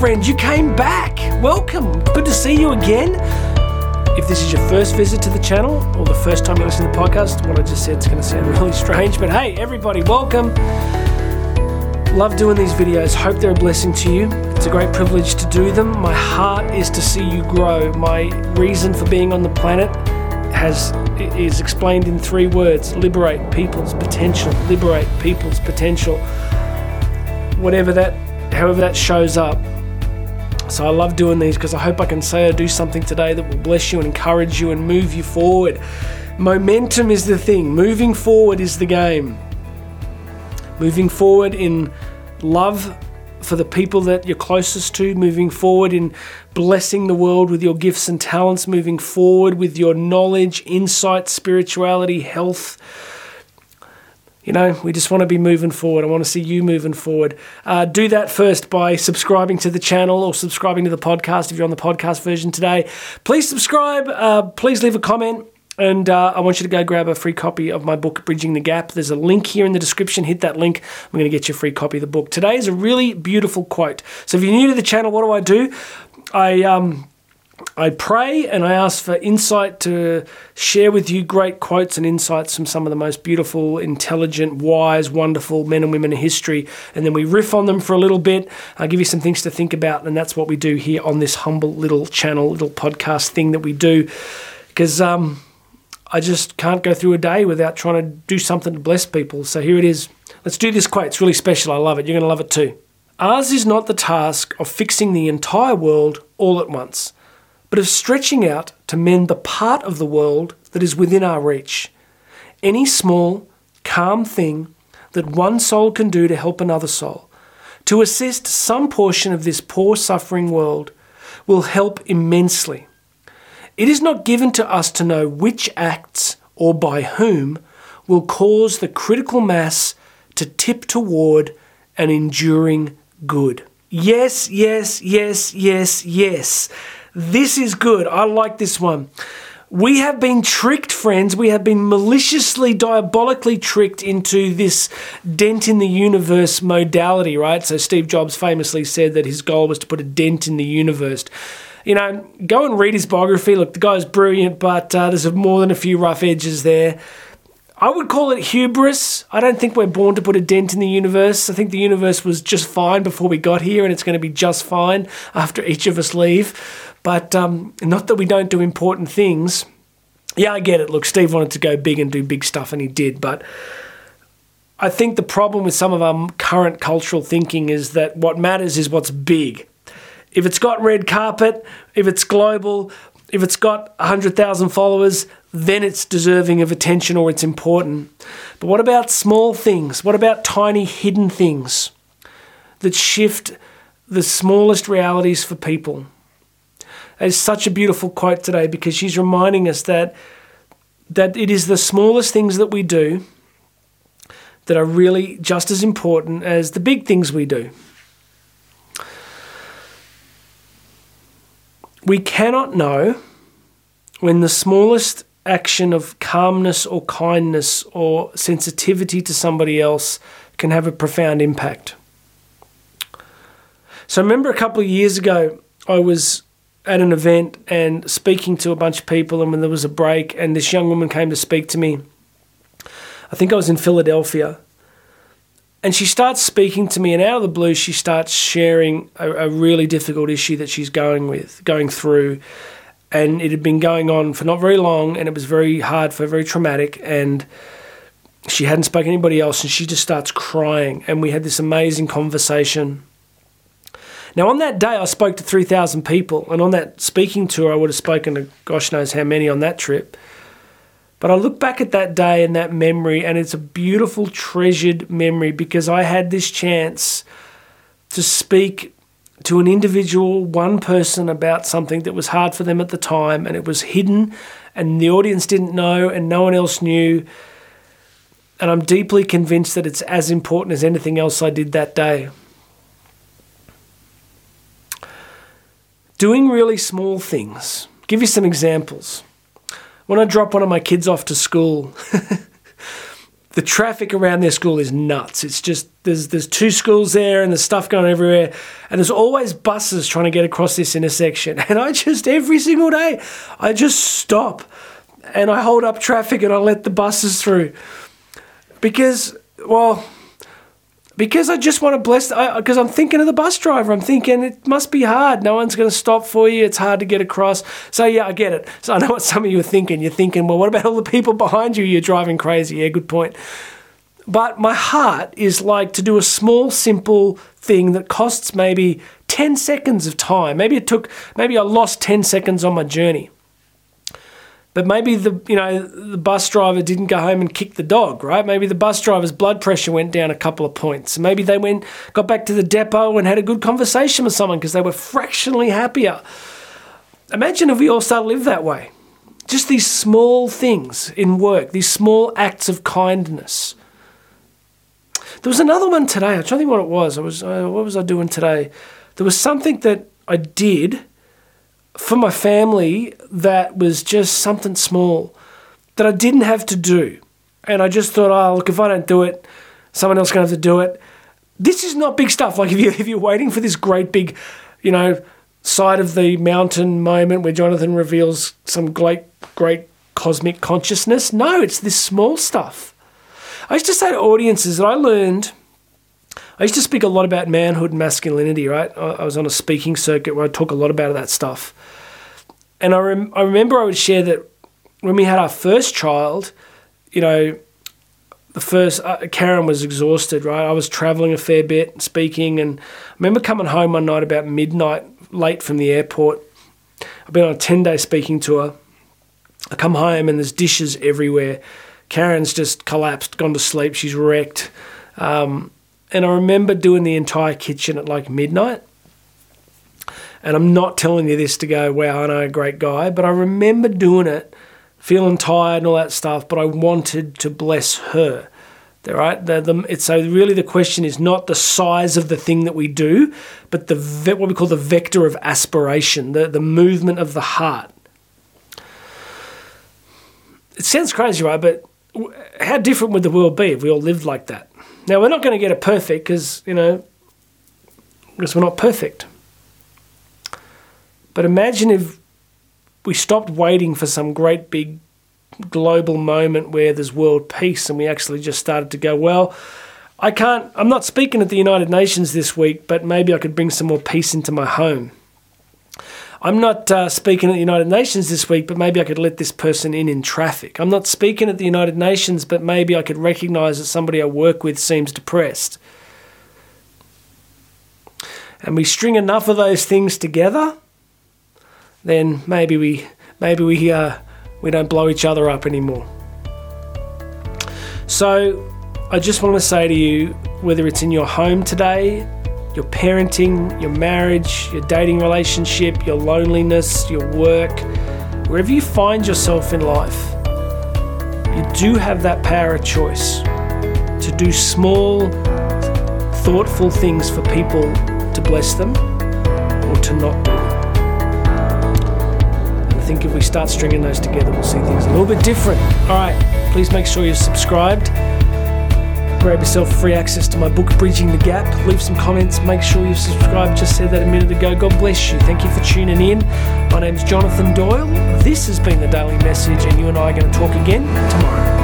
friend, you came back. Welcome. Good to see you again. If this is your first visit to the channel or the first time you listen to the podcast, what I just said is going to sound really strange, but hey, everybody, welcome. Love doing these videos. Hope they're a blessing to you. It's a great privilege to do them. My heart is to see you grow. My reason for being on the planet has is explained in three words: liberate people's potential. Liberate people's potential. Whatever that, however that shows up. So I love doing these because I hope I can say or do something today that will bless you and encourage you and move you forward. Momentum is the thing. Moving forward is the game. Moving forward in love for the people that you're closest to, moving forward in blessing the world with your gifts and talents, moving forward with your knowledge, insight, spirituality, health. You know, we just want to be moving forward. I want to see you moving forward. Uh, do that first by subscribing to the channel or subscribing to the podcast if you're on the podcast version today. Please subscribe. Uh, please leave a comment. And uh, I want you to go grab a free copy of my book, Bridging the Gap. There's a link here in the description. Hit that link. I'm going to get you a free copy of the book. Today is a really beautiful quote. So if you're new to the channel, what do I do? I um, I pray and I ask for insight to share with you great quotes and insights from some of the most beautiful, intelligent, wise, wonderful men and women in history. And then we riff on them for a little bit. I give you some things to think about. And that's what we do here on this humble little channel, little podcast thing that we do. Because, um, I just can't go through a day without trying to do something to bless people. So here it is. Let's do this quote. It's really special. I love it. You're going to love it too. Ours is not the task of fixing the entire world all at once, but of stretching out to mend the part of the world that is within our reach. Any small, calm thing that one soul can do to help another soul, to assist some portion of this poor, suffering world, will help immensely. It is not given to us to know which acts or by whom will cause the critical mass to tip toward an enduring good. Yes, yes, yes, yes, yes. This is good. I like this one. We have been tricked, friends. We have been maliciously, diabolically tricked into this dent in the universe modality, right? So, Steve Jobs famously said that his goal was to put a dent in the universe you know, go and read his biography. Look, the guy's brilliant, but uh, there's more than a few rough edges there. I would call it hubris. I don't think we're born to put a dent in the universe. I think the universe was just fine before we got here, and it's going to be just fine after each of us leave. But um, not that we don't do important things. Yeah, I get it. Look, Steve wanted to go big and do big stuff, and he did. But I think the problem with some of our current cultural thinking is that what matters is what's big if it's got red carpet, if it's global, if it's got 100,000 followers, then it's deserving of attention or it's important. But what about small things? What about tiny hidden things that shift the smallest realities for people? It's such a beautiful quote today because she's reminding us that that it is the smallest things that we do that are really just as important as the big things we do. We cannot know when the smallest action of calmness or kindness or sensitivity to somebody else can have a profound impact. So, I remember a couple of years ago, I was at an event and speaking to a bunch of people, and when there was a break, and this young woman came to speak to me. I think I was in Philadelphia, and she starts speaking to me, and out of the blue, she starts sharing a, a, really difficult issue that she's going with, going through, and it had been going on for not very long, and it was very hard for very traumatic, and she hadn't spoken to anybody else, and she just starts crying, and we had this amazing conversation. Now, on that day, I spoke to three thousand people, and on that speaking tour, I would have spoken to gosh knows how many on that trip. But I look back at that day and that memory, and it's a beautiful, treasured memory because I had this chance to speak to an individual, one person about something that was hard for them at the time, and it was hidden, and the audience didn't know, and no one else knew. And I'm deeply convinced that it's as important as anything else I did that day. Doing really small things. Give you some examples when I drop one of my kids off to school, the traffic around their school is nuts. It's just there's there's two schools there and there's stuff going everywhere, and there's always buses trying to get across this intersection. And I just every single day, I just stop and I hold up traffic and I let the buses through because well because I just want to bless. Because I'm thinking of the bus driver. I'm thinking it must be hard. No one's going to stop for you. It's hard to get across. So yeah, I get it. So I know what some of you are thinking. You're thinking, well, what about all the people behind you? You're driving crazy. Yeah, good point. But my heart is like to do a small, simple thing that costs maybe 10 seconds of time. Maybe it took, maybe I lost 10 seconds on my journey. But maybe the you know the bus driver didn't go home and kick the dog, right? Maybe the bus driver's blood pressure went down a couple of points. Maybe they went got back to the depot and had a good conversation with someone because they were fractionally happier. Imagine if we all start to live that way. Just these small things in work, these small acts of kindness. There was another one today. I'm trying to think what it was. I was uh, what was I doing today? There was something that I did for my family that was just something small that I didn't have to do. And I just thought, oh, look, if I don't do it, someone else going to have to do it. This is not big stuff. Like if, you, if you're waiting for this great big, you know, side of the mountain moment where Jonathan reveals some great, great cosmic consciousness. No, it's this small stuff. I used to say to audiences that I learned I used to speak a lot about manhood and masculinity, right? I was on a speaking circuit where I talk a lot about that stuff. And I, rem- I remember I would share that when we had our first child, you know, the first, uh, Karen was exhausted, right? I was traveling a fair bit, speaking, and I remember coming home one night about midnight, late from the airport. I've been on a 10 day speaking tour. I come home and there's dishes everywhere. Karen's just collapsed, gone to sleep. She's wrecked. Um, and I remember doing the entire kitchen at like midnight. And I'm not telling you this to go, wow, I know a great guy, but I remember doing it, feeling tired and all that stuff, but I wanted to bless her. Right, the, the, it's, so really the question is not the size of the thing that we do, but the what we call the vector of aspiration, the, the movement of the heart. It sounds crazy, right? But how different would the world be if we all lived like that? Now, we're not going to get it perfect because, you know, because we're not perfect. But imagine if we stopped waiting for some great big global moment where there's world peace and we actually just started to go, well, I can't, I'm not speaking at the United Nations this week, but maybe I could bring some more peace into my home. I'm not uh, speaking at the United Nations this week, but maybe I could let this person in in traffic. I'm not speaking at the United Nations, but maybe I could recognize that somebody I work with seems depressed. And we string enough of those things together, then maybe we maybe we uh, we don't blow each other up anymore. So I just want to say to you, whether it's in your home today, your parenting, your marriage, your dating relationship, your loneliness, your work, wherever you find yourself in life, you do have that power of choice to do small, thoughtful things for people to bless them or to not do And I think if we start stringing those together, we'll see things a little bit different. All right, please make sure you're subscribed grab yourself free access to my book, Bridging the Gap. Leave some comments. Make sure you've subscribed. Just said that a minute ago. God bless you. Thank you for tuning in. My name's Jonathan Doyle. This has been the Daily Message, and you and I are going to talk again tomorrow.